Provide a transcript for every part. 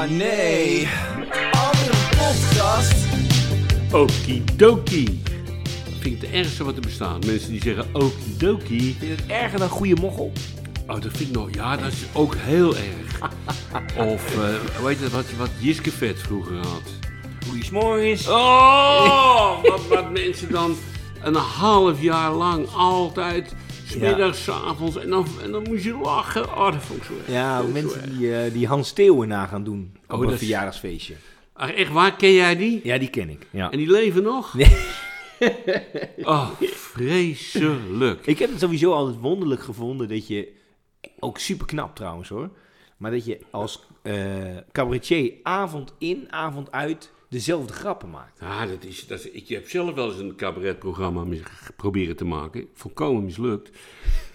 Oh nee. Andere podcast. Okidoki. Dat vind ik het ergste wat er bestaat. Mensen die zeggen okidoki. Vind je het erger dan goede mochel? Oh, dat vind ik nog... Ja, dat is ook heel erg. Of, eh hoe heet het, wat, wat Jiske Vet vroeger had. Goeiesmorgens. Oh, wat, wat mensen dan een half jaar lang altijd... Smiddags, avonds, en dan, en dan moest je lachen. Oh, dat vond ik zo erg. Ja, mensen die, eh, die Hans Steeuwen na gaan doen op Oh, een dat is- verjaardagsfeestje. Ach, echt waar? Ken jij die? Ja, die ken ik. Ja. En die leven nog? Nee. Oh, vreselijk. Ik heb het sowieso altijd wonderlijk gevonden dat je, ook super knap trouwens hoor, maar dat je als eh cabaretier avond in, avond uit dezelfde grappen maakt. Ja, dat is, dat is, ik heb zelf wel eens een cabaretprogramma proberen te maken. Volkomen mislukt.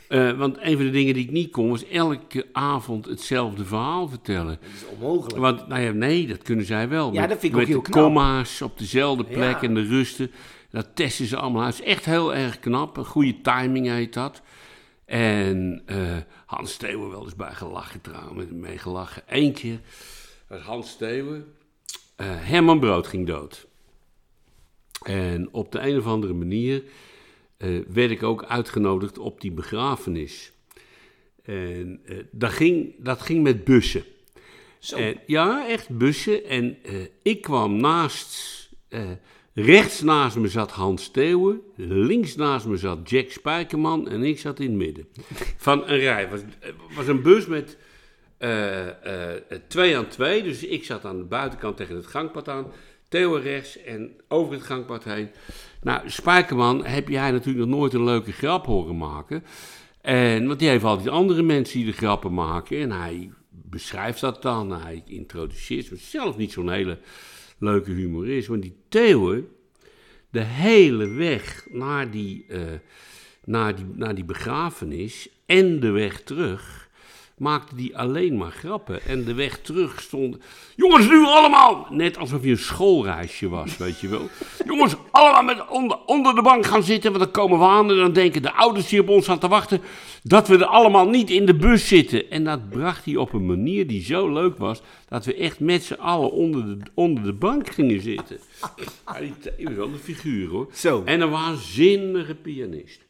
Eh, want een van de dingen die ik niet kon, was elke avond hetzelfde verhaal vertellen. Dat is onmogelijk. Want, nou ja, nee, dat kunnen zij wel. Ja, met, dat vind ik ook met heel de comma's op dezelfde plek Ja. en de rusten. Dat testen ze allemaal uit. Het is echt heel erg knap. Een goede timing heet dat. En eh, Hans Steeuwen wel eens bij gelachen trouwens, mee gelachen. Eén keer was Hans Steeuwen. Eh, Herman Brood ging dood. En op de een of andere manier eh, werd ik ook uitgenodigd op die begrafenis. En eh, dat, ging, dat ging met bussen. Zo. En, ja, echt bussen. En ik kwam naast, rechts naast me zat Hans Steeuwen, links naast me zat Jack Spijkerman en ik zat in het midden. Van een rij. Het was, het was een bus met eh, eh, twee aan twee, dus ik zat aan de buitenkant tegen het gangpad aan. Theo rechts en over het gangpad heen. Nou, Spijkerman heb jij natuurlijk nog nooit een leuke grap horen maken. En, want die heeft altijd andere mensen die de grappen maken. En hij beschrijft dat dan. Hij introduceert zich zelf niet zo'n hele leuke humorist. Want die Theo, de hele weg naar die, eh, naar, die, naar die begrafenis en de weg terug maakte die alleen maar grappen. En de weg terug stond... Jongens, nu allemaal! Net alsof je een schoolreisje was, weet je wel. Jongens, allemaal met onder, onder de bank gaan zitten, want dan komen we aan... en dan denken de ouders die op ons staan te wachten... dat we er allemaal niet in de bus zitten. En dat bracht hij op een manier die zo leuk was... dat we echt met z'n allen onder de, onder de bank gingen zitten. Theo is wel een figuur, hoor. Zo. En een waanzinnige pianist.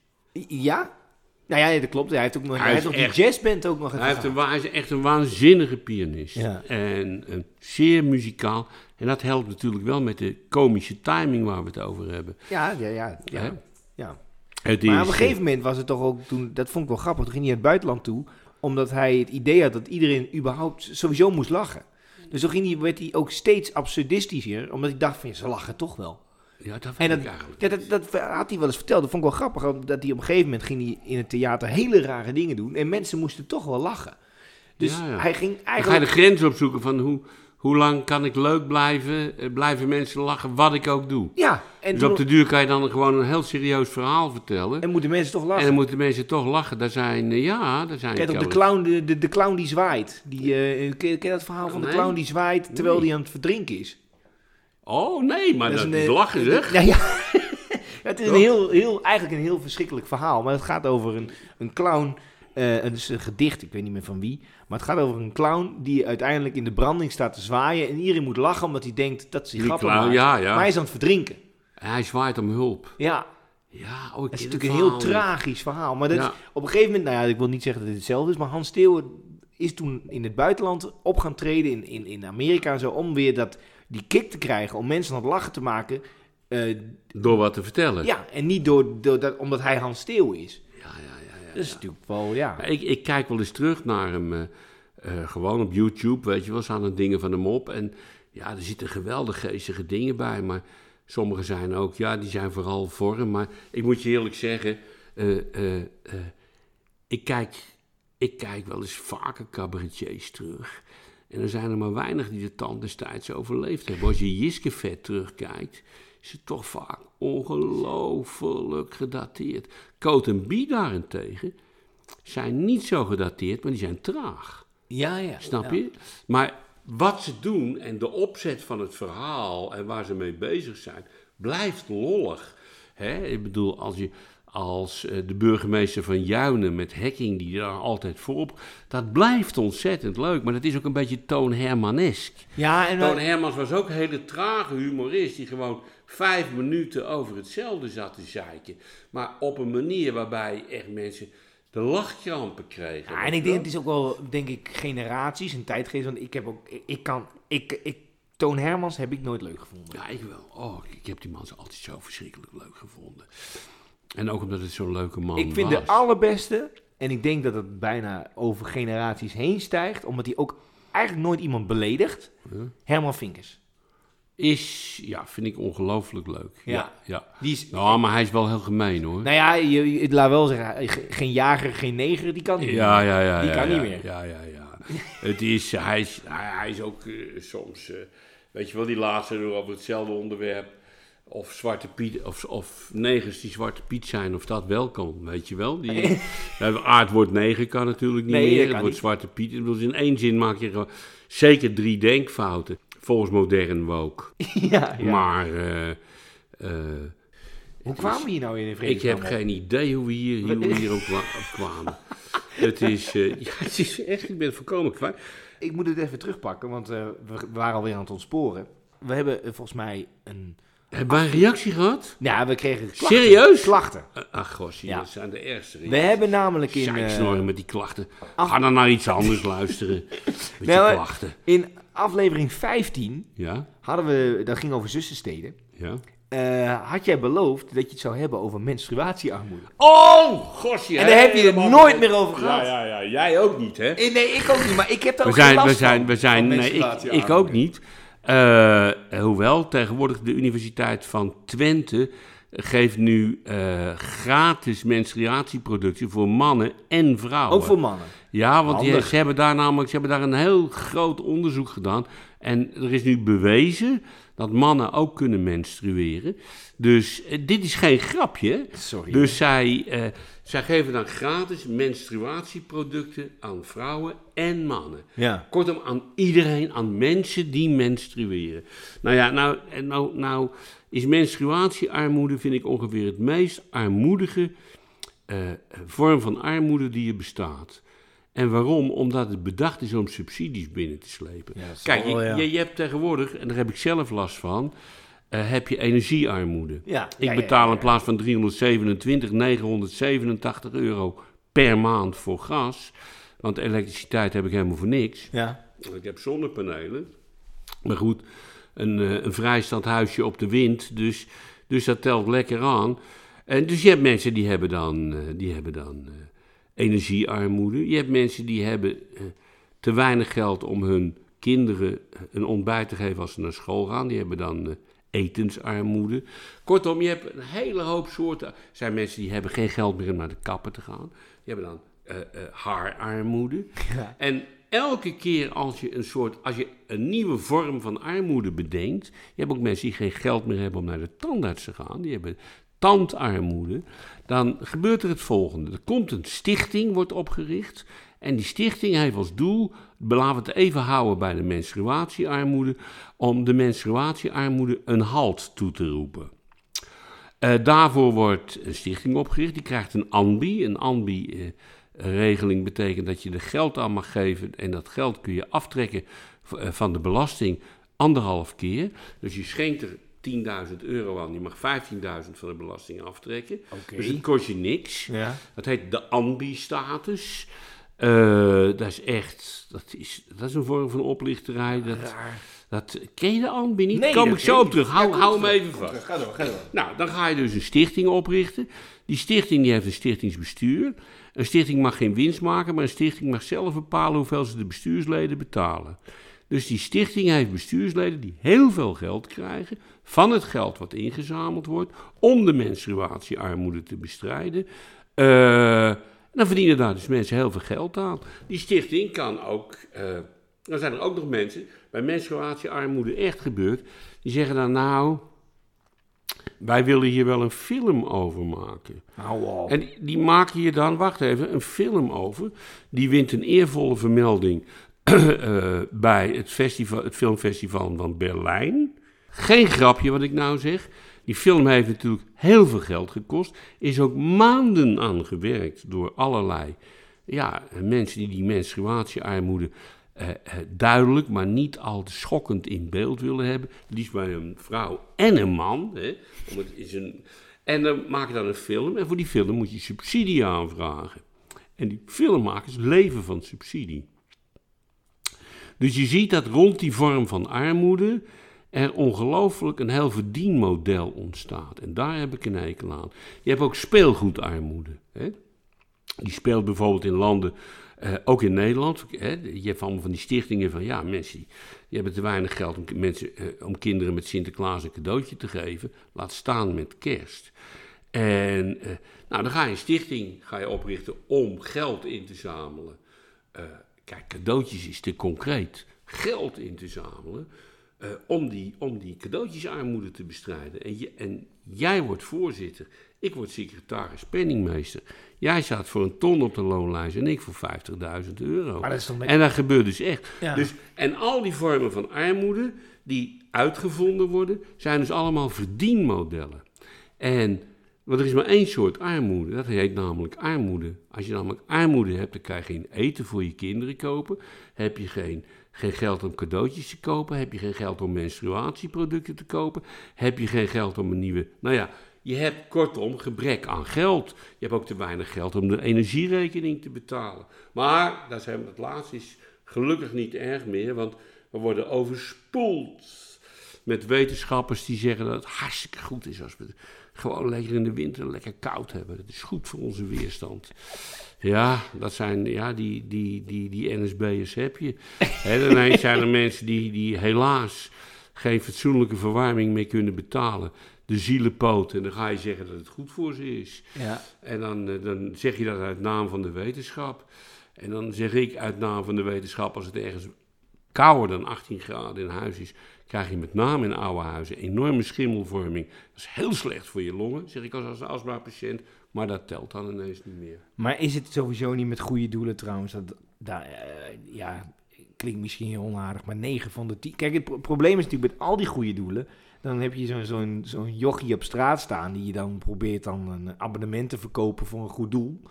Ja? Nou ja, dat klopt. Hij heeft ook nog, Hij die jazzband ook nog Hij, heeft een, hij is echt een waanzinnige pianist. Ja. En een zeer muzikaal. En dat helpt natuurlijk wel met de komische timing waar we het over hebben. Ja, ja, ja. ja. Hè? ja. Het Maar is, op een gegeven moment was het toch ook toen, dat vond ik wel grappig, toen ging hij naar het buitenland toe, omdat hij het idee had dat iedereen überhaupt sowieso moest lachen. Dus toen ging hij, werd hij ook steeds absurdistischer, omdat hij dacht van, ze lachen toch wel. Ja, dat En dat, ik eigenlijk. ja, dat, dat had hij wel eens verteld, dat vond ik wel grappig, dat hij op een gegeven moment ging hij in het theater hele rare dingen doen en mensen moesten toch wel lachen. Dus Ja, ja. hij ging Dan ga je eigenlijk... de grens opzoeken van hoe, hoe lang kan ik leuk blijven, eh, blijven mensen lachen, wat ik ook doe. Ja, en, Dus op de duur kan je dan gewoon een heel serieus verhaal vertellen. en moeten mensen toch En lachen. dan moeten mensen toch lachen. Daar zijn, eh, ja, daar zijn... Kijk, op de clown, de, de, de clown die zwaait. Die, eh, ken, je dat verhaal van de clown die zwaait terwijl Nee. hij aan het verdrinken is? Oh, nee, maar dat, is lachen zeg. Ja, ja. het is een heel, heel, eigenlijk een heel verschrikkelijk verhaal. Maar het gaat over een, een clown. eh, het is een gedicht, ik weet niet meer van wie. Maar het gaat over een clown die uiteindelijk in de branding staat te zwaaien. En iedereen moet lachen omdat hij denkt dat hij Die grappen clown, maakt. ja, ja. Maar hij is aan het verdrinken. Hij zwaait om hulp. Ja, Ja, oh, het is natuurlijk een heel tragisch verhaal. Maar dat Ja. is, op een gegeven moment, nou ja, ik wil niet zeggen dat het hetzelfde is. Maar Hans Steeuwen is toen in het buitenland op gaan treden in, in, in Amerika en zo. Om weer dat, die kick te krijgen, om mensen aan het lachen te maken. Eh, Door wat te vertellen. Ja, en niet door, door dat, omdat hij Hans Steeuw is. ja, ja. ja, ja. Dat is natuurlijk wel, ja. Ik, ik kijk wel eens terug naar hem, eh, gewoon op YouTube, weet je wel, staan er dingen van hem op. En ja, er zitten geweldig geestige dingen bij, maar sommige zijn ook, ja, die zijn vooral vorm. Maar ik moet je eerlijk zeggen, ik, kijk, ik kijk wel eens vaker cabaretiers terug. En er zijn er maar weinig die de tand destijds overleefd hebben. Als je Jiske vet terugkijkt, is het toch vaak ongelooflijk gedateerd. Coat en Bie daarentegen zijn niet zo gedateerd, maar die zijn traag. Ja, ja. Snap ja. je? Maar wat ze doen en de opzet van het verhaal en waar ze mee bezig zijn, blijft lollig. Hè? Ik bedoel, als je, als eh, de burgemeester van Juinen met Hekking, die daar altijd voorop. Dat blijft ontzettend leuk, maar dat is ook een beetje Toon Hermanesk. Ja, en Toon Hermans was ook een hele trage humorist die gewoon vijf minuten over hetzelfde zat te zeiken. Maar op een manier waarbij echt mensen de lachkrampen kregen. Ja, en ik denk, het is ook wel, denk ik, generaties en tijdgeest. Want ik heb ook, ik, ik kan, ik, ik, Toon Hermans heb ik nooit leuk gevonden. Ja, ik wel. Oh, ik heb die man altijd zo verschrikkelijk leuk gevonden. En ook omdat het zo'n leuke man ik vind was. de allerbeste, en ik denk dat het bijna over generaties heen stijgt, omdat hij ook eigenlijk nooit iemand beledigt. Ja. Herman Vinkers. Is, ja, vind ik ongelooflijk leuk. Ja. Ja, ja. Die is, Nou, maar hij is wel heel gemeen hoor. nou ja, je, je- laat wel zeggen, ge- geen jager, geen neger, die kan niet. Ja, ja, ja. Die ja, kan ja, niet meer. Ja, ja, ja. het is, hij, is, hij, hij is ook eh, soms, eh, weet je wel, die laatste over hetzelfde onderwerp. Of Zwarte Piet, of, of negers die Zwarte Piet zijn, of dat wel kan, weet je wel. Die, aardwoord neger kan natuurlijk niet Nee, meer. Het wordt. Zwarte Piet. In één zin maak je gewoon zeker drie denkfouten. Volgens modern woke. ja, ja. Maar eh, eh, Hoe kwamen we hier nou in ik heb geen idee hoe we hier, hoe we hier ook kwamen. Het is, eh, ja, het is echt, ik ben het volkomen kwijt. Ik moet het even terugpakken, want we, waren alweer aan het ontsporen. We hebben volgens mij een... Hebben wij een reactie gehad? Ja, we kregen klachten. Serieus? Klachten. Ach, gossie, Ja. dat zijn de ergste We hebben namelijk in, eh, Zeiksnorren met die klachten. af- Ga dan naar iets anders luisteren. Met Nou, eh, klachten. in aflevering 15 Ja, hadden we, dat ging over zussensteden. ja. Eh, had jij beloofd dat je het zou hebben over menstruatiearmoede? Oh, gossie. En daar heb je het nooit meer over gehad. Ja, ja, ja. Jij ook niet, hè? Nee, ik ook niet, maar ik heb daar We ook geen zijn, last we zijn, van, we zijn, nee, ik ook niet. Eh, hoewel, tegenwoordig de Universiteit van Twente geeft nu eh, gratis menstruatieproducten voor mannen en vrouwen. Ook voor mannen. Ja, want die, ze hebben daar namelijk ze hebben daar een heel groot onderzoek gedaan. En er is nu bewezen dat mannen ook kunnen menstrueren. Dus eh, dit is geen grapje. Sorry. Dus zij, eh, zij geven dan gratis menstruatieproducten aan vrouwen en mannen. Ja. Kortom, aan iedereen, aan mensen die menstrueren. Nou ja, nou, en nou, nou is menstruatiearmoede, vind ik ongeveer het meest armoedige eh, vorm van armoede die er bestaat. En waarom? Omdat het bedacht is om subsidies binnen te slepen. Ja, Kijk, wel, ja. je, je hebt tegenwoordig, en daar heb ik zelf last van, eh, heb je energiearmoede. Ja, Ik betaal in plaats van 327, 987 euro per maand voor gas. Want elektriciteit heb ik helemaal voor niks. Ja. Ik heb zonnepanelen. Maar goed, een, eh, een vrijstaand huisje op de wind. Dus, dus dat telt lekker aan. En dus je hebt mensen die hebben dan, eh, die hebben dan energiearmoede. Je hebt mensen die hebben eh, te weinig geld om hun kinderen eh, een ontbijt te geven als ze naar school gaan. Die hebben dan eh, etensarmoede. Kortom, je hebt een hele hoop soorten. Er zijn mensen die hebben geen geld meer om naar de kapper te gaan. Die hebben dan haararmoede. Ja. En elke keer als je een soort, als je een nieuwe vorm van armoede bedenkt, je hebt ook mensen die geen geld meer hebben om naar de tandarts te gaan, die hebben tandarmoede, dan gebeurt er het volgende. Er komt een stichting, wordt opgericht, en die stichting heeft als doel, laten we het even houden bij de menstruatiearmoede, om de menstruatiearmoede een halt toe te roepen. Eh, daarvoor wordt een stichting opgericht. Die krijgt een ANBI. Een ANBI-regeling betekent dat je er geld aan mag geven. En dat geld kun je aftrekken eh, van de belasting anderhalf keer. Dus je schenkt er 10.000 euro aan. Je mag 15.000 van de belasting aftrekken. Dus het kost je niks. Ja. Dat heet de ANBI-status. Eh, dat is echt, dat is, dat is een vorm van oplichterij. Dat, Raar. dat, ken je de ANBI niet? Nee, kom ik zo op terug. Hou, Ja, hou hem even vast. Ga door, ga door. Nou, dan ga je dus een stichting oprichten. Die stichting die heeft een stichtingsbestuur. Een stichting mag geen winst maken, maar een stichting mag zelf bepalen hoeveel ze de bestuursleden betalen. Dus die stichting heeft bestuursleden die heel veel geld krijgen van het geld wat ingezameld wordt om de menstruatiearmoede te bestrijden. Eh, dan verdienen daar dus mensen heel veel geld aan. Die stichting kan ook. eh, dan zijn er ook nog mensen bij menstruatiearmoede echt gebeurt. Die zeggen dan nou. Wij willen hier wel een film over maken. Op. En die, die maken hier dan, wacht even, een film over. Die wint een eervolle vermelding eh, bij het, festival, het filmfestival van Berlijn. Geen grapje wat ik nou zeg. die film heeft natuurlijk heel veel geld gekost. Is ook maanden aan gewerkt door allerlei ja, mensen die die menstruatiearmoede eh, eh, duidelijk, maar niet al te schokkend in beeld willen hebben. Liefst bij een vrouw en een man. Hè, het is een, en dan maak je dan een film. En voor die film moet je subsidie aanvragen. En die filmmakers leven van subsidie. Dus je ziet dat rond die vorm van armoede er ongelooflijk een heel verdienmodel ontstaat. En daar heb ik een hekel aan. Je hebt ook speelgoedarmoede. Hè? Die speelt bijvoorbeeld in landen, eh, ook in Nederland. Hè? Je hebt allemaal van die stichtingen van, ja, mensen die, hebben te weinig geld om, mensen, eh, om kinderen met Sinterklaas een cadeautje te geven. Laat staan met kerst. En eh, nou, dan ga je een stichting ga je oprichten om geld in te zamelen. Eh, kijk, cadeautjes is te concreet. Geld in te zamelen eh, om, die, om die cadeautjesarmoede te bestrijden. En, je, en jij wordt voorzitter, ik word secretaris penningmeester. Jij staat voor een ton op de loonlijst en ik voor 50.000 euro. Maar dat is toch met- En dat gebeurt dus echt. Ja. Dus, en al die vormen van armoede die uitgevonden worden, zijn dus allemaal verdienmodellen. En, want er is maar één soort armoede, dat heet namelijk armoede. Als je namelijk armoede hebt, dan kan je geen eten voor je kinderen kopen. Heb je geen, geen geld om cadeautjes te kopen. Heb je geen geld om menstruatieproducten te kopen. Heb je geen geld om een nieuwe... Nou ja, je hebt kortom gebrek aan geld. Je hebt ook te weinig geld om de energierekening te betalen. Maar, daar zijn het laatste is gelukkig niet erg meer, want we worden overspoeld met wetenschappers die zeggen dat het hartstikke goed is als we gewoon lekker in de winter lekker koud hebben. Dat is goed voor onze weerstand. Ja, dat zijn, ja, die, die, die, die NSB'ers heb je. Dan zijn er mensen die, die helaas geen fatsoenlijke verwarming meer kunnen betalen. De zielenpoot. En dan ga je zeggen dat het goed voor ze is. Ja. En dan, eh, dan zeg je dat uit naam van de wetenschap. En dan zeg ik uit naam van de wetenschap, als het ergens kouder dan 18 graden in huis is, krijg je met name in oude huizen enorme schimmelvorming. Dat is heel slecht voor je longen, zeg ik als, als astmapatiënt. Maar dat telt dan ineens niet meer. Maar is het sowieso niet met goede doelen trouwens? Dat, eh, ja, klinkt misschien heel onaardig, maar 9 van de 10. Kijk, het pro- probleem is natuurlijk met al die goede doelen. Dan heb je zo'n zo'n zo'n jochie op straat staan die je dan probeert dan een abonnement te verkopen voor een goed doel.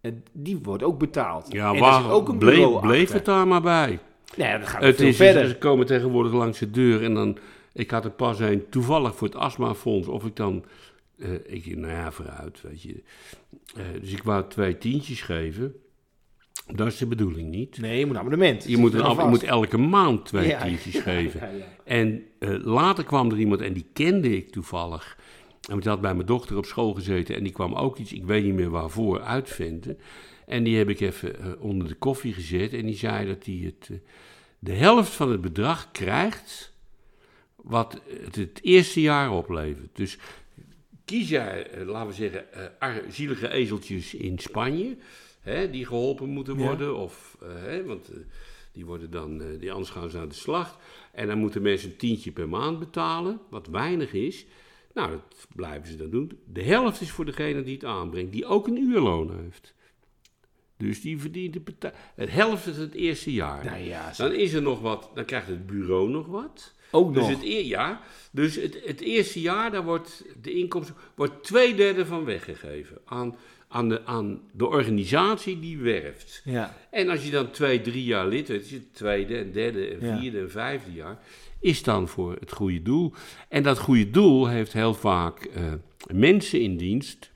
En die wordt ook betaald. Ja, en er waar zit ook een bleef, het daar maar bij. Nee, dat gaat Het veel is, verder. Ze komen tegenwoordig langs de deur en dan... Ik had er pas een toevallig voor het astmafonds. Of ik dan... eh, ik, nou ja, vooruit, weet je. Eh, dus ik wou twee tientjes geven. Dat is de bedoeling niet. Nee, je moet een abonnement. Je moet, een, je moet elke maand twee Ja, tientjes geven. ja, ja. En eh, later kwam er iemand, en die kende ik toevallig. En die had bij mijn dochter op school gezeten. En die kwam ook iets, ik weet niet meer waarvoor, uitvinden. En die heb ik even eh, onder de koffie gezet. En die zei dat hij het, eh, de helft van het bedrag krijgt. wat het het eerste jaar oplevert. Dus kies jij, eh, laten we zeggen, zielige ezeltjes in Spanje. Hè, die geholpen moeten Ja. worden. Of, hè, want die worden dan, die anders gaan ze naar de slacht. En dan moeten mensen een tientje per maand betalen, wat weinig is. Nou, dat blijven ze dan doen. De helft is voor degene die het aanbrengt, die ook een uurloon heeft. Dus die verdient de helft is het eerste jaar. Nou ja, Dan is er nog wat, dan krijgt het bureau nog wat. ook Dus nog. het, e- ja, dus het, het eerste jaar, daar wordt de inkomsten, wordt twee derde van weggegeven aan, aan, de, aan de organisatie die werft. Ja. En als je dan twee, drie jaar lid bent, is het tweede en derde en Ja. vierde en vijfde jaar, is dan voor het goede doel. En dat goede doel heeft heel vaak eh, mensen in dienst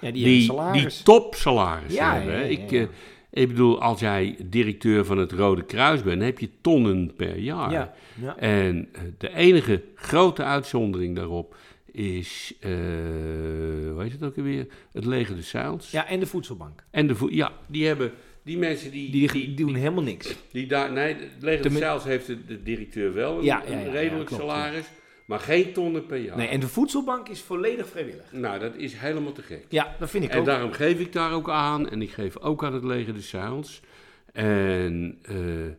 ja, die, die, salaris. topsalaris Ja, hebben. ja, hè. ja, ik, eh, ik bedoel, als jij directeur van het Rode Kruis bent, heb je tonnen per jaar. ja, ja. En eh, de enige grote uitzondering daarop is, eh hoe heet het ook alweer? Het leger de Zeils. ja, en de voedselbank. En de vo- ja, die hebben, die mensen die, Die, die, doen helemaal niks. die daar, nee, het leger de Zeils heeft de, de directeur wel een, Ja, redelijk klopt, salaris, maar geen tonnen per jaar. Nee, en de voedselbank is volledig vrijwillig. Nou, dat is helemaal te gek. Ja, dat vind ik En ook. daarom geef ik daar ook aan. En ik geef ook aan het leger de Zeils. En, eh, eh,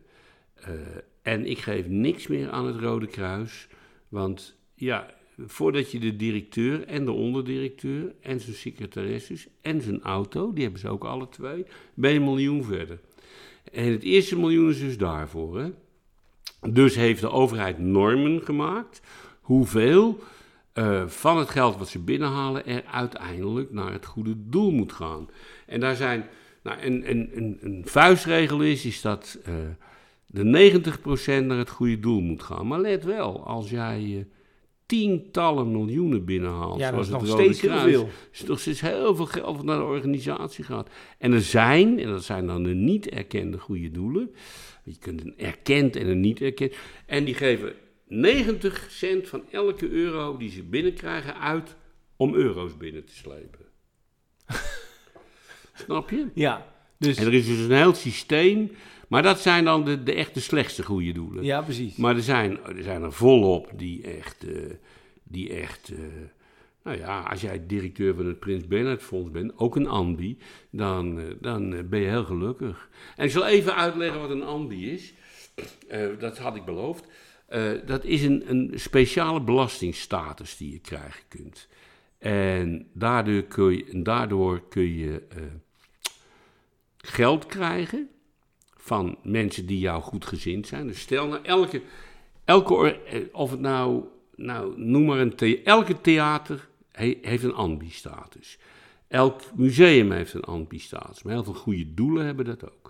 en ik geef niks meer aan het Rode Kruis. Want ja, voordat je de directeur en de onderdirecteur en zijn secretaresses en zijn auto, die hebben ze ook alle twee, ben je een miljoen verder. En het eerste miljoen is dus daarvoor. Hè? Dus heeft de overheid normen gemaakt hoeveel eh, van het geld wat ze binnenhalen er uiteindelijk naar het goede doel moet gaan. En daar zijn, nou, een, een, een, een vuistregel is, is dat eh, de 90% naar het goede doel moet gaan. Maar let wel, als jij eh, tientallen miljoenen binnenhaalt, Ja, dat is nog steeds heel Kruis, veel. is nog steeds heel veel geld wat naar de organisatie gaat. En er zijn, en dat zijn dan de niet erkende goede doelen. Je kunt een erkend en een niet erkend. En die geven 90 cent van elke euro die ze binnenkrijgen uit om euro's binnen te slepen. Snap je? Ja, dus, En er is dus een heel systeem. Maar dat zijn dan de, de echte slechtste goede doelen. ja, precies. Maar er zijn, er zijn er volop die echt, eh, die echt eh, nou ja, als jij directeur van het Prins Bernhard Fonds bent, ook een ambi, dan, eh, dan ben je heel gelukkig. En ik zal even uitleggen wat een ambi is. Dat had ik beloofd. Eh, dat is een, een speciale belastingstatus die je krijgen kunt. En daardoor kun je, daardoor kun je eh, geld krijgen van mensen die jou goed gezind zijn. Dus stel nou elke, elke eh, of het nou, nou noem maar een, elke theater he- heeft een ambi-status. Elk museum heeft een ambi-status. Maar heel veel goede doelen hebben dat ook.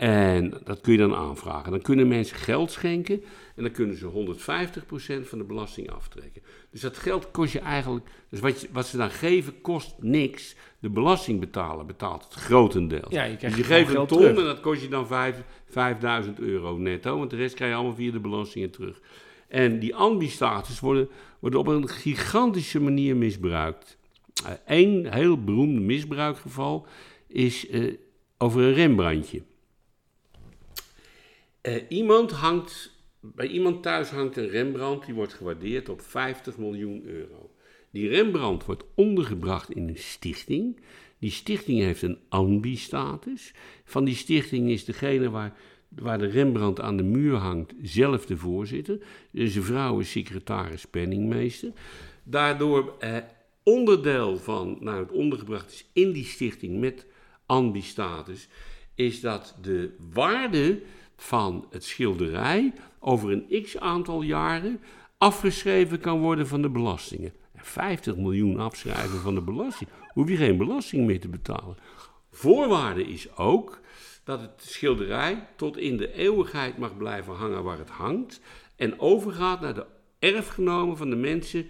En dat kun je dan aanvragen. Dan kunnen mensen geld schenken en dan kunnen ze 150% van de belasting aftrekken. Dus dat geld kost je eigenlijk, dus wat, je- wat ze dan geven kost niks. De belastingbetaler betaalt het grotendeels. Ja, je krijgt dus je geeft een ton terug. en dat kost je dan vijf- 5000 euro netto, want de rest krijg je allemaal via de belastingen terug. En die ambi-status worden, worden op een gigantische manier misbruikt. Eén heel beroemd misbruikgeval is eh, over een Rembrandtje. Eh, iemand hangt, bij iemand thuis hangt een Rembrandt, die wordt gewaardeerd op 50 miljoen euro. Die Rembrandt wordt ondergebracht in een stichting. Die stichting heeft een ambi-status. Van die stichting is degene waar, waar de Rembrandt aan de muur hangt zelf de voorzitter. Dus zijn vrouw is secretaris penningmeester. Daardoor eh, onderdeel van, nou het ondergebracht is in die stichting met ambi-status, is dat de waarde van het schilderij over een x aantal jaren afgeschreven kan worden van de belastingen. En 50 miljoen afschrijven van de belasting, hoef je geen belasting meer te betalen. Voorwaarde is ook dat het schilderij tot in de eeuwigheid mag blijven hangen waar het hangt en overgaat naar de erfgenomen van de mensen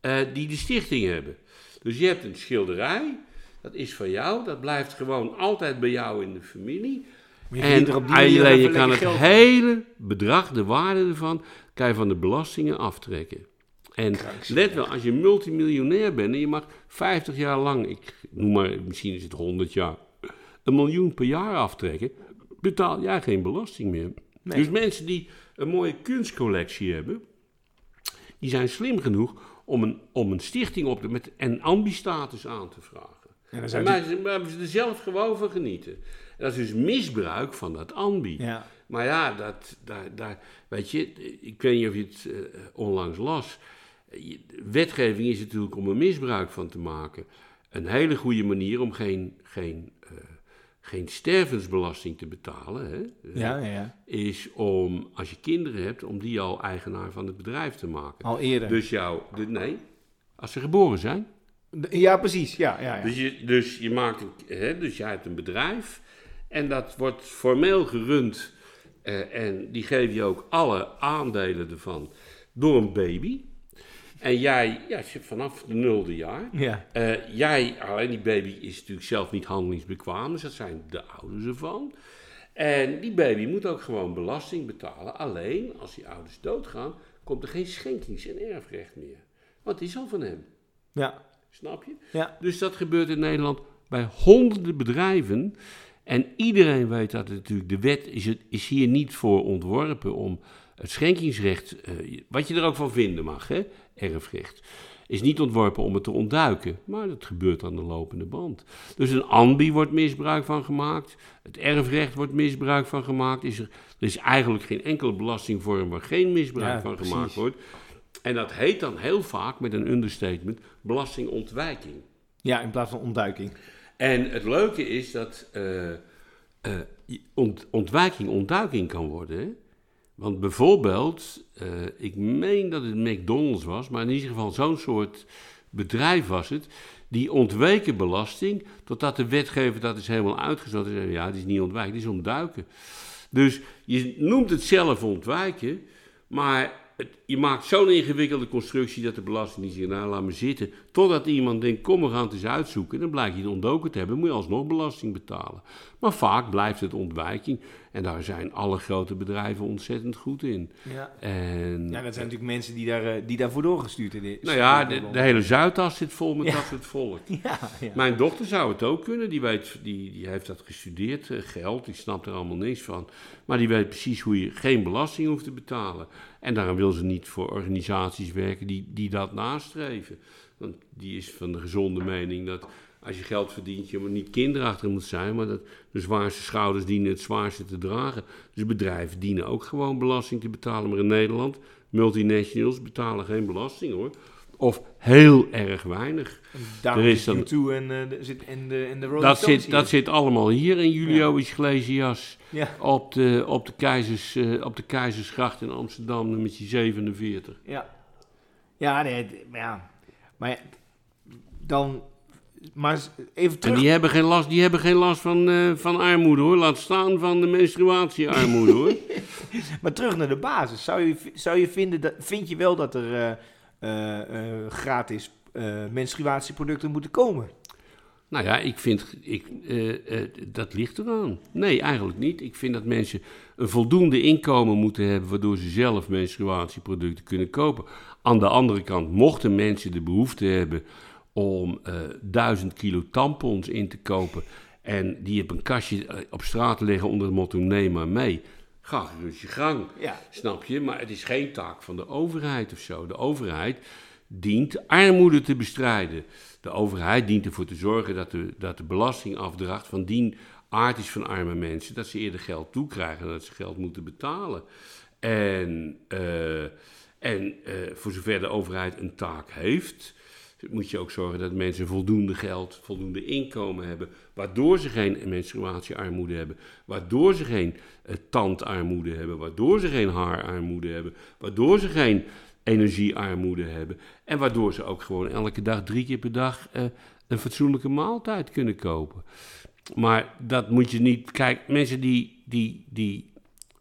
eh, die de stichting hebben. Dus je hebt een schilderij, dat is van jou, dat blijft gewoon altijd bij jou in de familie. Je En op die alleen je kan het geld hele bedrag, de waarde ervan, kan je van de belastingen aftrekken. En let wel, als je multimiljonair bent en je mag 50 jaar lang, ik noem maar, misschien is het 100 jaar, een miljoen per jaar aftrekken, betaal jij geen belasting meer. Nee. Dus mensen die een mooie kunstcollectie hebben, die zijn slim genoeg om een, om een stichting op te, met een ambi-status aan te vragen. En dan En zijn maar ze, maar ze er zelf gewoon van genieten. Dat is dus misbruik van dat ambi. Ja. Maar ja, dat, daar, daar, weet je, ik weet niet of je het eh, onlangs las. Wetgeving is natuurlijk om er misbruik van te maken. Een hele goede manier om geen, geen, eh, geen stervensbelasting te betalen, hè, Ja, ja, ja. is om, als je kinderen hebt, om die al eigenaar van het bedrijf te maken. Al eerder. Dus jou, de, nee, als ze geboren zijn. Ja, precies. Ja, ja, ja. Dus je, dus je maakt een, hè, dus jij hebt een bedrijf en dat wordt formeel gerund eh, en die geef je ook alle aandelen ervan door een baby. En jij, ja, je- vanaf de nulde jaar, Ja. eh, jij, alleen die baby is natuurlijk zelf niet handelingsbekwaam, dus dat zijn de ouders ervan. En die baby moet ook gewoon belasting betalen. Alleen als die ouders doodgaan, komt er geen schenkings- en erfrecht meer. Want die is al van hem. Ja. Snap je? Ja. Dus dat gebeurt in Nederland bij honderden bedrijven. En iedereen weet dat het natuurlijk, de wet is, het, is hier niet voor ontworpen om het schenkingsrecht, eh, wat je er ook van vinden mag, hè, erfrecht, is niet ontworpen om het te ontduiken. Maar dat gebeurt aan de lopende band. Dus een ambi wordt misbruik van gemaakt, het erfrecht wordt misbruik van gemaakt. Is er, er is eigenlijk geen enkele belastingvorm waar geen misbruik Ja, van precies. gemaakt wordt. En dat heet dan heel vaak met een understatement belastingontwijking. ja, in plaats van ontduiking. En het leuke is dat eh, ont- ontwijking ontduiking kan worden. Want bijvoorbeeld, eh, ik meen dat het McDonald's was, maar in ieder geval zo'n soort bedrijf was het. Die ontweken belasting, totdat de wetgever dat is helemaal uitgezocht. En zei, ja, die is niet ontwijken, die is ontduiken. Dus je noemt het zelf ontwijken, maar het- je maakt zo'n ingewikkelde constructie dat de Belastingdienst zegt, nou laat me zitten. Totdat iemand denkt, kom we gaan het eens uitzoeken. Dan blijkt je het ontdoken te hebben, moet je alsnog belasting betalen. Maar vaak blijft het ontwijking. En daar zijn alle grote bedrijven ontzettend goed in. Ja. En, ja, dat zijn natuurlijk mensen die, daar, eh, die daarvoor doorgestuurd in nou ja, de, de hele Zuidas zit vol met Ja. dat soort volk. Ja, ja. Mijn dochter zou het ook kunnen. Die, weet, die, die heeft dat gestudeerd, eh, geld. Die snapt er allemaal niks van. Maar die weet precies hoe je geen belasting hoeft te betalen. En daarom wil ze niet voor organisaties werken die, die dat nastreven. Want die is van de gezonde mening dat als je geld verdient, je niet kinderachtig moet zijn. Maar dat de zwaarste schouders dienen het zwaarste te dragen. Dus bedrijven dienen ook gewoon belasting te betalen. Maar in Nederland, multinationals betalen geen belasting hoor. Of heel erg weinig. Daarom er is dan- U2 en, de, zit, en, de, en de Rolling Dat Stones zit, dat zit allemaal hier in Julio Iglesias. Ja, Op de, op, de keizers, eh, op de Keizersgracht in Amsterdam, nummertje 47. ja. Ja, nee, ja. Maar ja, dan... Maar even En terug... die hebben geen last, die hebben geen last van, eh, van armoede hoor. Laat staan van de menstruatiearmoede hoor. Maar terug naar de basis. Zou je, zou je vinden dat, vind je wel dat er gratis eh, menstruatieproducten moeten komen? Nou ja, ik vind, ik, eh, eh, dat ligt eraan. Nee, eigenlijk niet. Ik vind dat mensen een voldoende inkomen moeten hebben, waardoor ze zelf menstruatieproducten kunnen kopen. Aan de andere kant, mochten mensen de behoefte hebben om eh 1000 kilo tampons in te kopen en die op een kastje eh, op straat leggen onder het motto neem maar mee, ga gerust je gang. Ja. Snap je? Maar het is geen taak van de overheid of zo. De overheid dient armoede te bestrijden. De overheid dient ervoor te zorgen dat de, dat de belastingafdracht van dien aard is van arme mensen, dat ze eerder geld toekrijgen dan dat ze geld moeten betalen. En, eh, en eh, voor zover de overheid een taak heeft, moet je ook zorgen dat mensen voldoende geld, voldoende inkomen hebben, waardoor ze geen menstruatiearmoede hebben, waardoor ze geen eh, tandarmoede hebben, waardoor ze geen haararmoede hebben, waardoor ze geen energiearmoede hebben en waardoor ze ook gewoon elke dag, drie keer per dag, eh, een fatsoenlijke maaltijd kunnen kopen. Maar dat moet je niet. Kijk, mensen die, die, die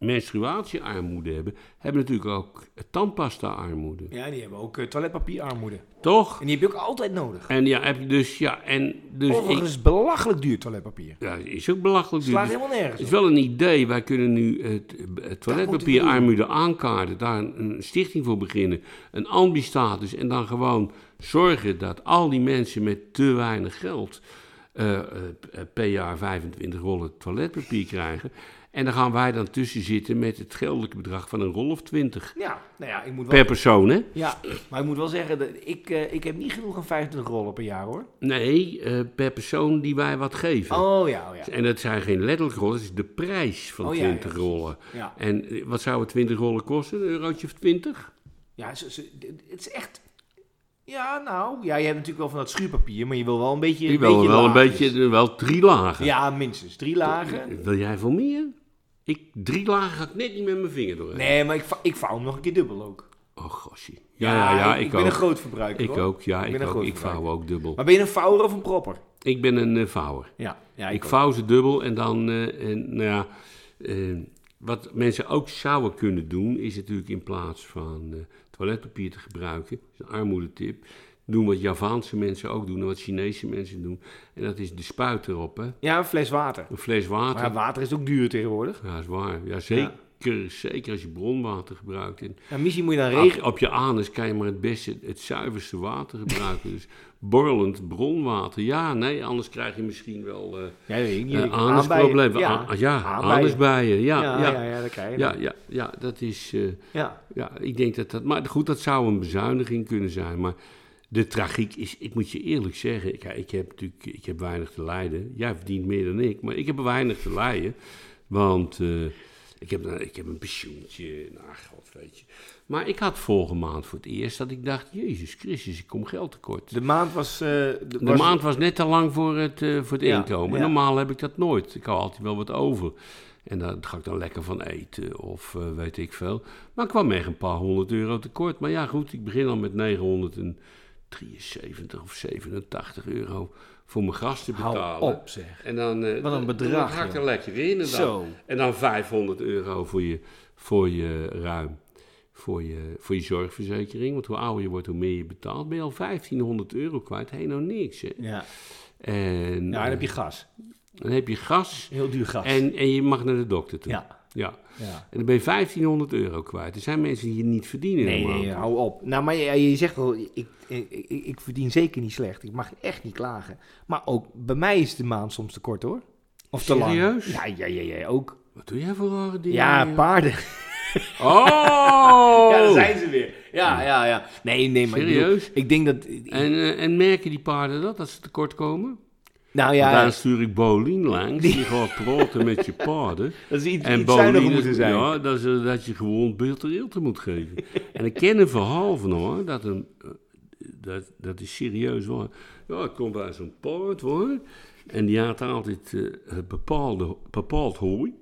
menstruatiearmoede hebben, hebben natuurlijk ook tandpasta-armoede. Ja, die hebben ook eh, toiletpapierarmoede. Toch? En die heb je ook altijd nodig. En ja, heb je dus, ja, en dus ik, belachelijk duur toiletpapier. ja, is ook belachelijk. duur. Slaat Dus helemaal nergens het is wel een idee. Wij kunnen nu het, het moeten we toiletpapierarmoede aankaarten, daar een, een stichting voor beginnen, een ambi-status en dan gewoon zorgen dat al die mensen met te weinig geld eh, eh, per jaar 25 rollen toiletpapier krijgen. En dan gaan wij dan tussen zitten met het geldelijke bedrag van een rol of 20 Ja, nou ja, ik moet wel... per persoon, hè? Ja, maar ik moet wel zeggen, dat ik, eh, ik heb niet genoeg aan 25 rollen per jaar hoor. Nee, eh, per persoon die wij wat geven. Oh ja, oh, ja. En dat zijn geen letterlijke rollen, dat is de prijs van Oh, ja, 20 ja, rollen. Ja, En eh, wat zouden 20 rollen kosten? Een eurotje of 20? ja het is echt... Ja, nou, ja, je hebt natuurlijk wel van dat schuurpapier, maar je wil wel een beetje... Die wil wel een beetje, wel drie lagen. Ja, minstens drie lagen. Wil jij veel meer? Ik, drie lagen ga ik net niet met mijn vinger doorheen. Nee, maar ik, ik vouw hem nog een keer dubbel ook. Oh, gosje. Ja, ja, ja, ik, ben ook. een groot verbruiker ik hoor. ook, ja, Ik ik, ook. vouw ook dubbel. Maar ben je een vouwer of een propper? Ik ben een eh, vouwer. Ja, ja ik vouw ze dubbel en dan, eh, en, nou ja, eh, wat mensen ook zouden kunnen doen, is natuurlijk in plaats van toiletpapier te gebruiken, dat is een armoedetip, doen wat Javaanse mensen ook doen en wat Chinese mensen doen. En dat is de spuit erop, hè. Ja, een fles water. Een fles water. Maar ja, water is ook duur tegenwoordig. Ja, is waar. Ja, zeker. Zeker als je bronwater gebruikt. En Ja, misschien moet je dan regen... op je anus kan je maar het beste, het zuiverste water gebruiken. dus borrelend bronwater. Ja, nee, anders krijg je misschien wel eh Ja, niet. uh, anusprobleem. aanbijen. Ja, ja aanbijen. anusbijen. Ja, Ja, ja, ja, ja, dat krijg je. ja, ja, ja, dat is... eh, Ja. ja, ik denk dat dat... Maar goed, dat zou een bezuiniging kunnen zijn. Maar de tragiek is... Ik moet je eerlijk zeggen... Kijk, ik heb natuurlijk ik heb weinig te lijden. Jij verdient meer dan ik. Maar ik heb weinig te lijden. Want... eh, Ik heb, een- ik heb een pensioentje. Nou, god weet je. Maar ik had vorige maand voor het eerst dat ik dacht... Jezus Christus, ik kom geld tekort. De maand was... eh, de De was- maand was net te lang voor het, eh, voor het Ja, inkomen. ja. Normaal heb ik dat nooit. Ik hou altijd wel wat over. En daar ga ik dan lekker van eten of weet ik veel. Maar ik kwam echt een paar honderd euro tekort. Maar ja, goed, ik begin al met 973 of 87 euro voor mijn gas te betalen. Hou op, zeg. En dan, eh, Wat een bedrag, Dan ik er lekker in. En dan, Zo. en dan 500 euro voor je, voor je ruim. Voor je, voor je zorgverzekering. Want hoe ouder je wordt, hoe meer je betaalt. Ben je al 1500 euro kwijt. Hé, nou niks, hè. Ja. En ja, dan heb je eh, gas. dan heb je gas. Heel duur gas. En, en je mag naar de dokter toe. Ja. Ja. ja. En dan ben je 1500 euro kwijt. Er zijn mensen die je niet verdienen. Nee, helemaal. nee, hou op. Nou, maar je, je zegt wel, ik, ik, ik, ik verdien zeker niet slecht. Ik mag echt niet klagen. Maar ook bij mij is de maand soms te kort, hoor. Of te lang. Serieus? Ja, ja, ja, ja, ook. Wat doe jij voor rare dingen? Ja, paarden. Oh! Ja, daar zijn ze weer. Ja, ja, ja. Nee, nee, maar ik bedoel, Serieus? Ik, denk dat... En, eh, en merken die paarden dat, als ze tekort komen? Nou Ja, Daar stuur ik Bolien langs, die gaat praten met je paarden. dat is iets, En iets Bolien, moeten zijn. ja, dat, is, dat je gewoon beeld moet geven. en ik ken een verhaal van hoor, dat, een, dat, dat is serieus hoor. Ja, ik kom bij zo'n paard hoor, en die had altijd eh, het bepaalde, bepaald hooi.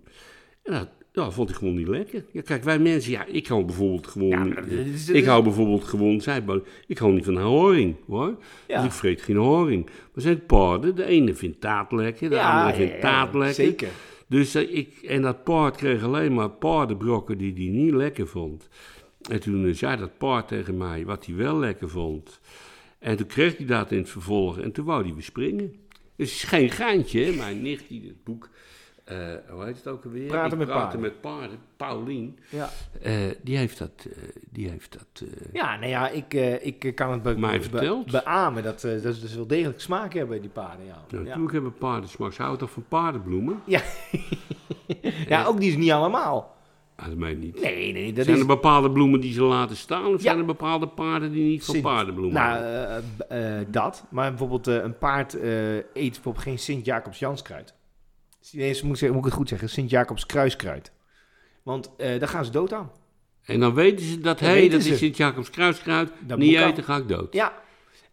En dat ja, vond ik gewoon niet lekker. Ja, kijk, wij mensen, ja, ik hou bijvoorbeeld gewoon... Ja, maar ik hou bijvoorbeeld gewoon, zei ik hou niet van horing hoor. Ja. Dus ik vreet geen horing. Maar zijn paarden, de ene vindt taart lekker, de Ja, andere vindt taart lekker. Zeker. Dus eh, ik, en dat paard kreeg alleen maar paardenbrokken die hij niet lekker vond. En toen eh, zei dat paard tegen mij wat hij wel lekker vond. En toen kreeg hij dat in het vervolg en toen wou hij weer springen. Dus het is geen geintje, hè. Mijn nicht die het boek, eh, hoe heet het ook alweer? Praten met Praten paarden. met paarden, Paulien, Ja. eh, die heeft dat, eh, die heeft dat Ja, nou ja, ik, ik kan het be Mij be- verteld. beamen dat, dat ze dus wel degelijk smaak hebben, die paarden. Ja, nou, ja. Natuurlijk hebben paarden smaak. Ze houden toch van paardenbloemen? ja. ja ook die is niet allemaal. Ah, dat meen niet. Nee, nee, dat zijn is... er bepaalde bloemen die ze laten staan? Of Ja. zijn er bepaalde paarden die niet van paardenbloemen Nou, dat. Maar bijvoorbeeld een paard eet bijvoorbeeld geen Sint-Jacobs-Janskruid. Nee, moet, moet ik het goed zeggen? Sint-Jacobs-kruiskruid. Want eh, daar gaan ze dood aan. En dan weten ze dat, hé, dat ze. is Sint-Jacobs kruiskruid, Dat niet eten, ga ik dood. Ja.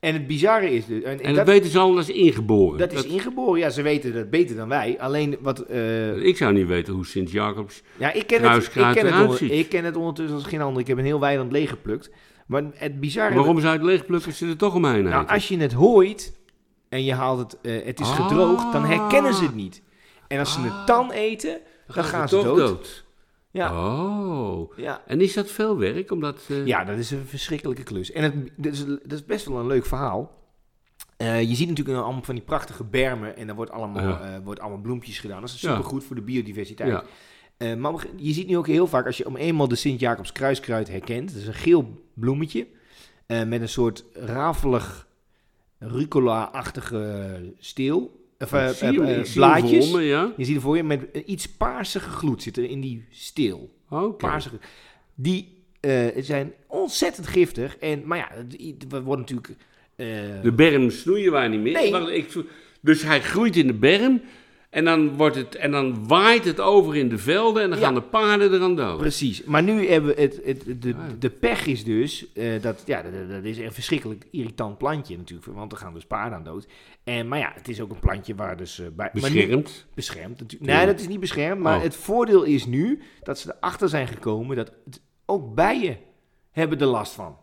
En het bizarre is... dus- En, En dat, weten ze al, dat is ingeboren. dat is ingeboren. Ja, ze weten dat beter dan wij. Alleen wat... eh, Ik zou niet weten hoe Sint-Jacobs... Ja, ik ken, het, ik, Kruiskruid ken het eruit onder- ziet. ik ken het ondertussen als geen ander. Ik heb een heel weiland leeggeplukt. Maar het bizarre... Waarom zou het leegplukken ze er toch omheen Nou, eten? als je het hooit en je haalt het, eh, het is Ah. gedroogd, dan herkennen ze het niet. En als ze het dan eten, dan, gaan ze dood. Ja, Oh. ja. En is dat veel werk? Omdat, eh, ja, dat is een verschrikkelijke klus. En het, dat, is, dat is best wel een leuk verhaal. Eh, je ziet natuurlijk allemaal van die prachtige bermen en daar wordt allemaal, Ja. eh, wordt allemaal bloempjes gedaan. Dat is Ja. supergoed voor de biodiversiteit. Ja. Maar je ziet nu ook heel vaak, als je om eenmaal de Sint-Jacobs kruiskruid herkent, dat is een geel bloemetje met een soort rafelig rucola-achtige steel, of, hem blaadjes. ja. Je ziet er voor je met iets paarsige gloed zit er in die steel. Oké. Paarsige. Die zijn ontzettend giftig. En, maar ja, we worden natuurlijk... De berm snoeien wij niet meer. Nee. Wacht, ik, dus hij groeit in de berm en dan, wordt het, en dan waait het over in de velden en dan Ja. gaan de paarden eraan dood. Precies. Maar nu hebben we het, het, de, Ja. de pech is dus, eh, dat, ja, dat, dat is een verschrikkelijk irritant plantje natuurlijk, want er gaan dus paarden aan dood. En, maar ja, het is ook een plantje waar dus eh, bij... nu- Beschermd. beschermd natuurlijk. Nee, dat is niet beschermd, maar Oh. het voordeel is nu dat ze erachter zijn gekomen dat het, ook bijen hebben er last van.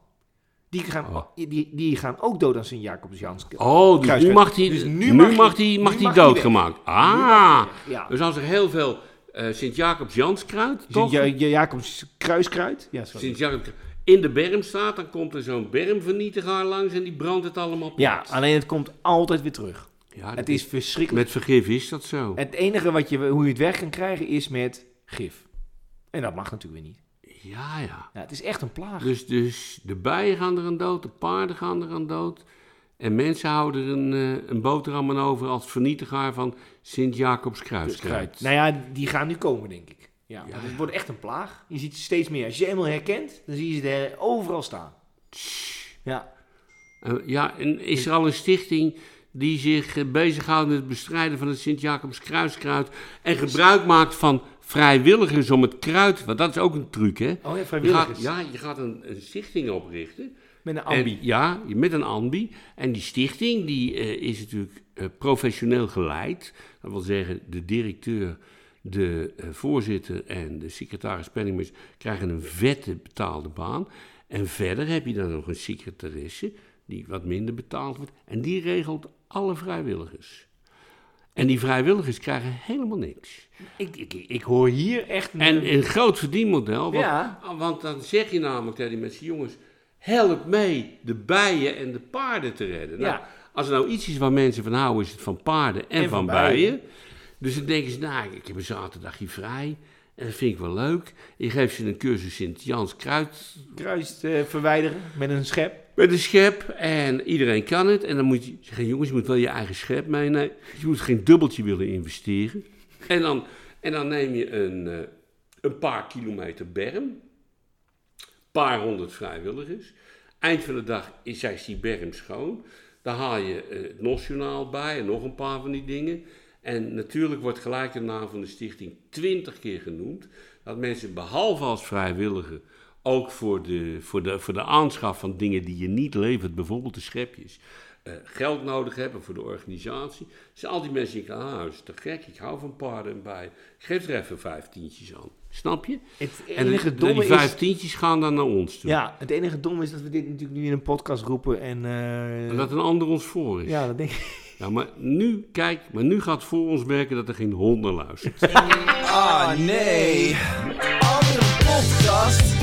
Die gaan, Oh. die, die gaan ook dood aan Sint-Jacobs Jans. Oh, dus nu mag hij, Dus nu mag hij, mag doodgemaakt. Ah, Ja. dus als er heel veel eh Sint-Jacobs Janskruid, toch? Sint-Jacobs kruiskruid. Ja. Sint-Jacobs in de berm staat, dan komt er zo'n bermvernietiger langs en die brandt het allemaal plat. ja, alleen het komt altijd weer terug. Ja, Het is verschrikkelijk. Met vergif is dat zo. Het enige wat je, hoe je het weg kan krijgen is met gif. En dat mag natuurlijk weer niet. Ja, ja. Ja, het is echt een plaag. Dus, dus de bijen gaan er aan dood, de paarden gaan er aan dood. En mensen houden er een, eh, een boterham aan over als vernietiger van Sint-Jacobs kruiskruid. Nou ja, die gaan nu komen, denk ik. Ja, Ja, het wordt echt een plaag. Je ziet steeds meer. Als je ze eenmaal herkent, dan zie je ze er overal staan. Ja. Eh, ja, en is er al een stichting die zich eh, bezighoudt met het bestrijden van het Sint-Jacobs kruiskruid en gebruik maakt van vrijwilligers om het kruid, want dat is ook een truc, hè? Oh ja, Je gaat, vrijwilligers. ja, je gaat een, een stichting oprichten. Met een En, ambi. ja, met een ambi. En die stichting die, eh, is natuurlijk eh, professioneel geleid. Dat wil zeggen, de directeur, de eh, voorzitter en de secretaris penningmeester krijgen een vette betaalde baan. En verder heb je dan nog een secretaresse die wat minder betaald wordt. En die regelt alle vrijwilligers. En die vrijwilligers krijgen helemaal niks. Ik, ik, ik hoor hier echt... een- En een groot verdienmodel. Want, Ja. want dan zeg je namelijk tegen die mensen: jongens, help mee de bijen en de paarden te redden. Nou, Ja. Als er nou iets is waar mensen van houden, is het van paarden en, En van van bijen. bijen. Dus dan denken ze: nou, ik heb een zaterdagje vrij. En dat vind ik wel leuk. Je geeft ze een cursus Sint-Jans kruid kruis eh, verwijderen met een schep. Met een schep. En iedereen kan het. En dan moet je zeggen: jongens, je moet wel je eigen schep meenemen. Je moet geen dubbeltje willen investeren. En dan, en dan neem je een, eh, een paar kilometer berm. paar honderd vrijwilligers. Eind van de dag is zij die berm schoon. Dan haal je eh, het NOS-journaal bij en nog een paar van die dingen. En natuurlijk wordt gelijk de naam van de stichting twintig keer genoemd. Dat mensen behalve als vrijwilliger ook voor de, voor, de, voor de aanschaf van dingen die je niet levert, bijvoorbeeld de schepjes, eh, geld nodig hebben voor de organisatie. Dus al die mensen die ah, dat is te gek, ik hou van paarden en bij. Geef er even vijf tientjes aan. Snap je? Het En enige de- domme die is... vijf tientjes gaan dan naar ons toe. Ja, het enige domme is dat we dit natuurlijk nu in een podcast roepen en... eh, En dat een ander ons voor is. ja, dat denk ik. Ja, maar nu, kijk, maar nu gaat voor ons merken dat er geen hond naar luistert. Ah nee, andere podcast.